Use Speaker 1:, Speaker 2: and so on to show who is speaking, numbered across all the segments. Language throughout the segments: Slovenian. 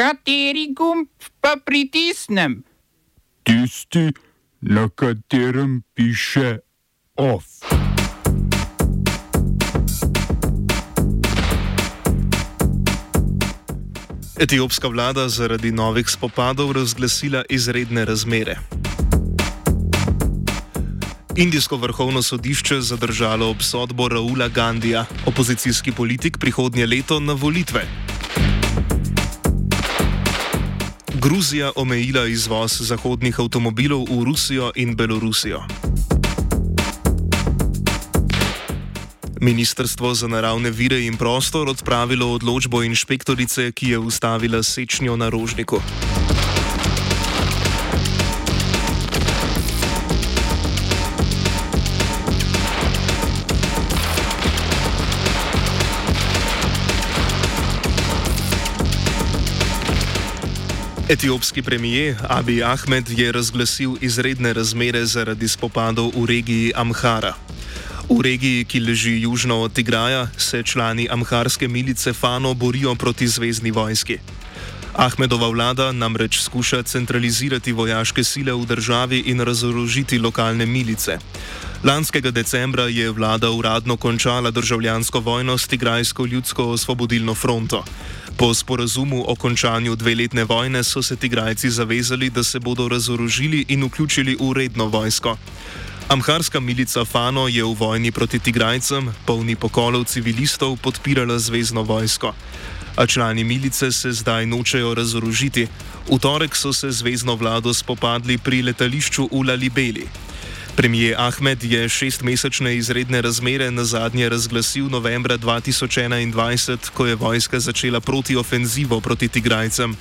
Speaker 1: Kateri gumb pa pritisnem?
Speaker 2: Tisti, na katerem piše OF.
Speaker 3: Etiopska vlada zaradi novih spopadov razglasila izredne razmere. Indijsko vrhovno sodišče zadržalo obsodbo Raula Gandija, opozicijski politik prihodnje leto na volitve. Gruzija omejila izvoz zahodnih avtomobilov v Rusijo in Belorusijo. Ministrstvo za naravne vire in prostor odpravilo odločbo inšpektorice, ki je ustavila sečnjo na rožniku. Etiopski premijer Abi Ahmed je razglasil izredne razmere zaradi spopadov v regiji Amhara. V regiji, ki leži južno od Tigraja, se člani amharske milice Fano borijo proti zvezdni vojski. Ahmedova vlada namreč skuša centralizirati vojaške sile v državi in razorožiti lokalne milice. Lanskega decembra je vlada uradno končala državljansko vojno s Tigrajsko ljudsko osvobodilno fronto. Po sporazumu o končanju dveletne vojne so se Tigrajci zavezali, da se bodo razorožili in vključili v redno vojsko. Amharska milica Fano je v vojni proti Tigrajcem, polni pokolov civilistov, podpirala zvezdno vojsko. A člani milice se zdaj nočejo razorožiti. V torek so se zvezdno vlado spopadli pri letališču v Lalibeli. Premijer Ahmed je šestmesečne izredne razmere na zadnje razglasil novembra 2021, ko je vojska začela protiofenzivo proti Tigrajcem.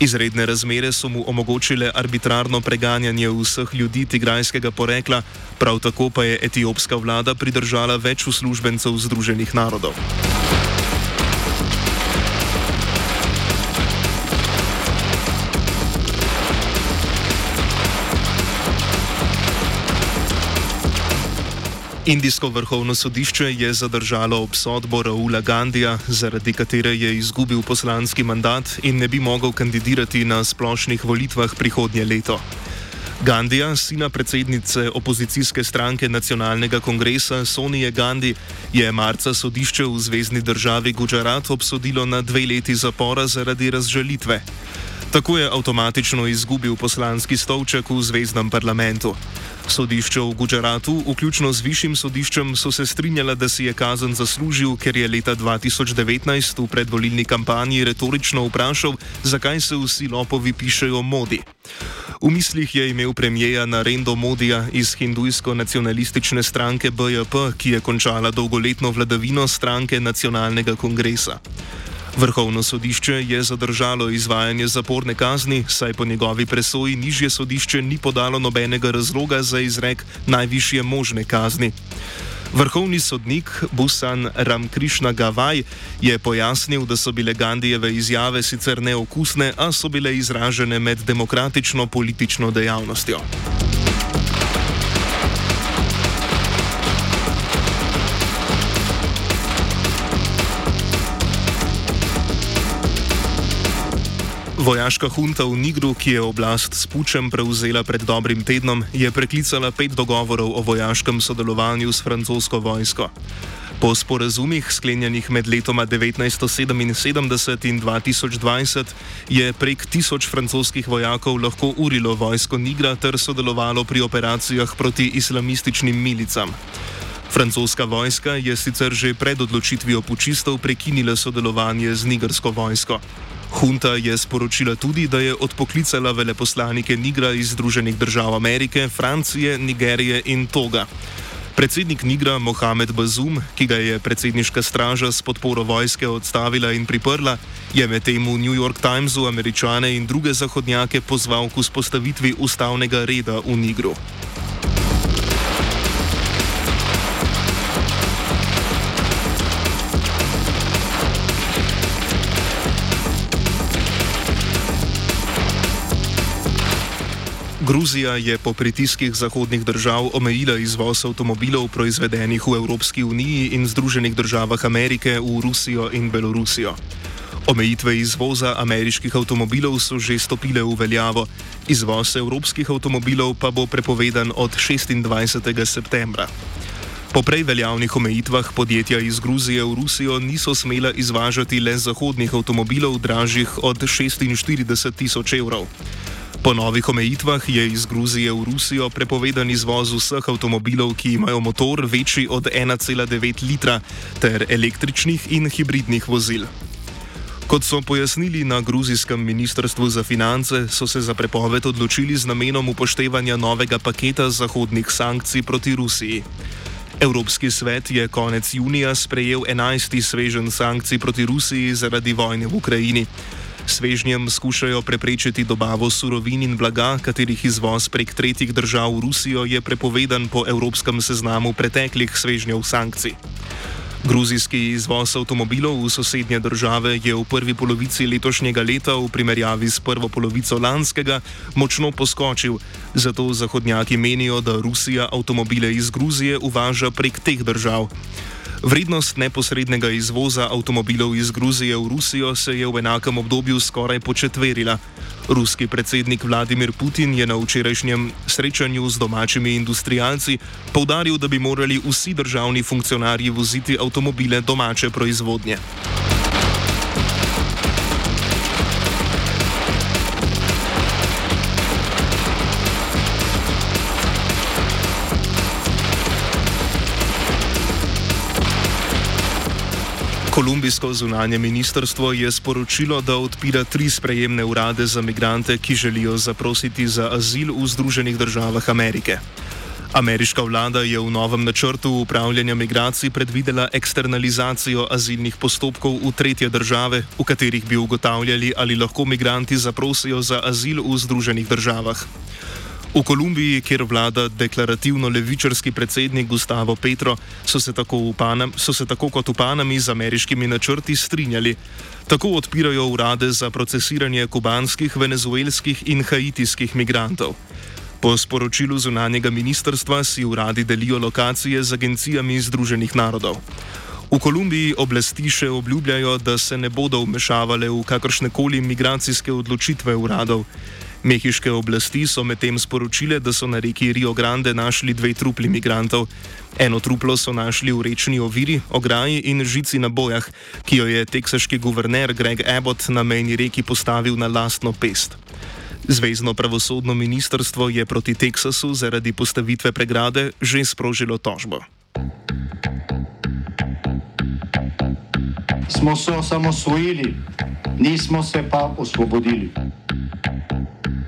Speaker 3: Izredne razmere so mu omogočile arbitrarno preganjanje vseh ljudi tigrajskega porekla, prav tako pa je etiopska vlada pridržala več uslužbencev Združenih narodov. Indijsko vrhovno sodišče je zadržalo obsodbo Raula Gandija, zaradi katere je izgubil poslanski mandat in ne bi mogel kandidirati na splošnih volitvah prihodnje leto. Gandija, sina predsednice opozicijske stranke nacionalnega kongresa Sonije Gandhi, je marca sodišče v zvezdni državi Gujarat obsodilo na dve leti zapora zaradi razžalitve. Tako je avtomatično izgubil poslanski stolček v zvezdnem parlamentu. Sodišče v Gujaratu, vključno z višjim sodiščem, so se strinjala, da si je kazen zaslužil, ker je leta 2019 v predvolilni kampanji retorično vprašal, zakaj se vsi lopovi pišejo modi. V mislih je imel premijeja Narendo Modija iz hindujsko-nacionalistične stranke BJP, ki je končala dolgoletno vladavino stranke nacionalnega kongresa. Vrhovno sodišče je zadržalo izvajanje zaporne kazni, saj po njegovi presoji nižje sodišče ni podalo nobenega razloga za izrek najvišje možne kazni. Vrhovni sodnik Busan Ramkrišna Gavaj je pojasnil, da so bile Gandijeve izjave sicer neokusne, a so bile izražene med demokratično politično dejavnostjo. Vojaška hunta v Nigru, ki je oblast s pučem prevzela pred dobrim tednom, je preklicala pet dogovorov o vojaškem sodelovanju s francosko vojsko. Po sporazumih, sklenjenih med letoma 1977 in 2020, je prek tisoč francoskih vojakov lahko urilo vojsko Nigra ter sodelovalo pri operacijah proti islamističnim milicam. Francoska vojska je sicer že pred odločitvijo pučistov prekinila sodelovanje z nigersko vojsko. Hunta je sporočila tudi, da je odpoklicala veleposlanike Nigra iz Združenih držav Amerike, Francije, Nigerije in Toga. Predsednik Nigra Mohamed Bazum, ki ga je predsedniška straža s podporo vojske odstavila in priprla, je medtem v New York Timesu američane in druge zahodnjake pozval k vzpostavitvi ustavnega reda v Nigru. Gruzija je po pritiskih zahodnih držav omejila izvoz avtomobilov proizvedenih v Evropski uniji in Združenih državah Amerike v Rusijo in Belorusijo. Omejitve izvoza ameriških avtomobilov so že stopile v veljavo, izvoz evropskih avtomobilov pa bo prepovedan od 26. septembra. Po prej veljavnih omejitvah podjetja iz Gruzije v Rusijo niso smela izvažati le zahodnih avtomobilov dražjih od 46 tisoč evrov. Po novih omejitvah je iz Gruzije v Rusijo prepovedan izvoz vseh avtomobilov, ki imajo motor večji od 1,9 litra, ter električnih in hibridnih vozil. Kot so pojasnili na gruzijskem ministrstvu za finance, so se za prepoved odločili z namenom upoštevanja novega paketa zahodnih sankcij proti Rusiji. Evropski svet je konec junija sprejel 11. svežen sankcij proti Rusiji zaradi vojne v Ukrajini. Svežnjem skušajo preprečiti dobavo surovin in blaga, katerih izvoz prek tretjih držav v Rusijo je prepovedan po evropskem seznamu preteklih svežnjev sankcij. Gruzijski izvoz avtomobilov v sosednje države je v prvi polovici letošnjega leta v primerjavi s prvo polovico lanskega močno poskočil, zato zahodnjaki menijo, da Rusija avtomobile iz Gruzije uvaža prek teh držav. Vrednost neposrednega izvoza avtomobilov iz Gruzije v Rusijo se je v enakem obdobju skoraj početverila. Ruski predsednik Vladimir Putin je na včerajšnjem srečanju z domačimi industrijalci povdaril, da bi morali vsi državni funkcionarji voziti avtomobile domače proizvodnje. Kolumbijsko zunanje ministrstvo je sporočilo, da odpira tri sprejemne urade za migrante, ki želijo zaprositi za azil v Združenih državah Amerike. Ameriška vlada je v novem načrtu upravljanja migracij predvidela eksternalizacijo azilnih postopkov v tretje države, v katerih bi ugotavljali, ali lahko migranti zaprosijo za azil v Združenih državah. V Kolumbiji, kjer vlada deklarativno levičarski predsednik Gustavo Petro, so se, Panam, so se tako kot v Panami z ameriškimi načrti strinjali. Tako odpirajo urade za procesiranje kubanskih, venezuelskih in haitijskih migrantov. Po sporočilu zunanjega ministrstva si uradi delijo lokacije z agencijami Združenih narodov. V Kolumbiji oblasti še obljubljajo, da se ne bodo vmešavale v kakršne koli migracijske odločitve uradov. Mehiške oblasti so medtem sporočile, da so na reki Rio Grande našli dve trupli migrantov. Eno truplo so našli v rečni oviri, ograji in žici na bojah, ki jo je teksaški guverner Greg Abbott na mejni reki postavil na lastno pest. Zvezdno pravosodno ministrstvo je proti Teksasu zaradi postavitve pregrade že sprožilo tožbo.
Speaker 4: Smo se osamosvojili, nismo se pa osvobodili.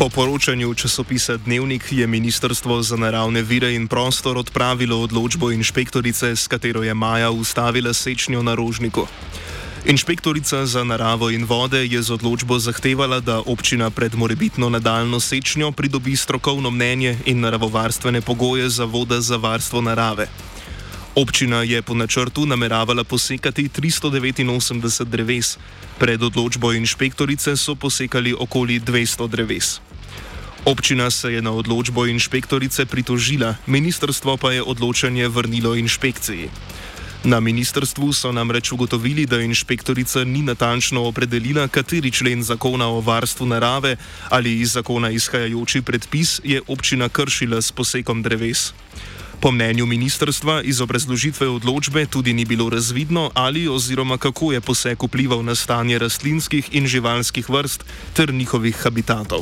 Speaker 3: Po poročanju časopisa Dnevnik je Ministrstvo za naravne vire in prostor odpravilo odločbo inšpektorice, s katero je Maja ustavila sečnjo na rožniku. Inšpektorica za naravo in vode je z odločbo zahtevala, da občina pred morebitno nadaljno sečnjo pridobi strokovno mnenje in naravovarstvene pogoje za voda za varstvo narave. Občina je po načrtu nameravala posekati 389 dreves, pred odločbo inšpektorice so posekali okoli 200 dreves. Občina se je na odločbo inšpektorice pritožila, ministrstvo pa je odločanje vrnilo inšpekciji. Na ministrstvu so namreč ugotovili, da inšpektorica ni natančno opredelila, kateri člen zakona o varstvu narave ali iz zakona izhajajoči predpis je občina kršila s posekom dreves. Po mnenju ministrstva iz obrazložitve odločbe tudi ni bilo razvidno, ali oziroma kako je poseg vplival na stanje rastlinskih in živalskih vrst ter njihovih habitatov.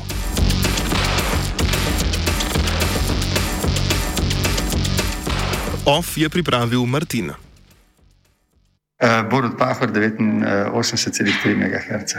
Speaker 3: OF je pripravil Martin.
Speaker 5: Uh, Borod Pahor 89,3 MHz.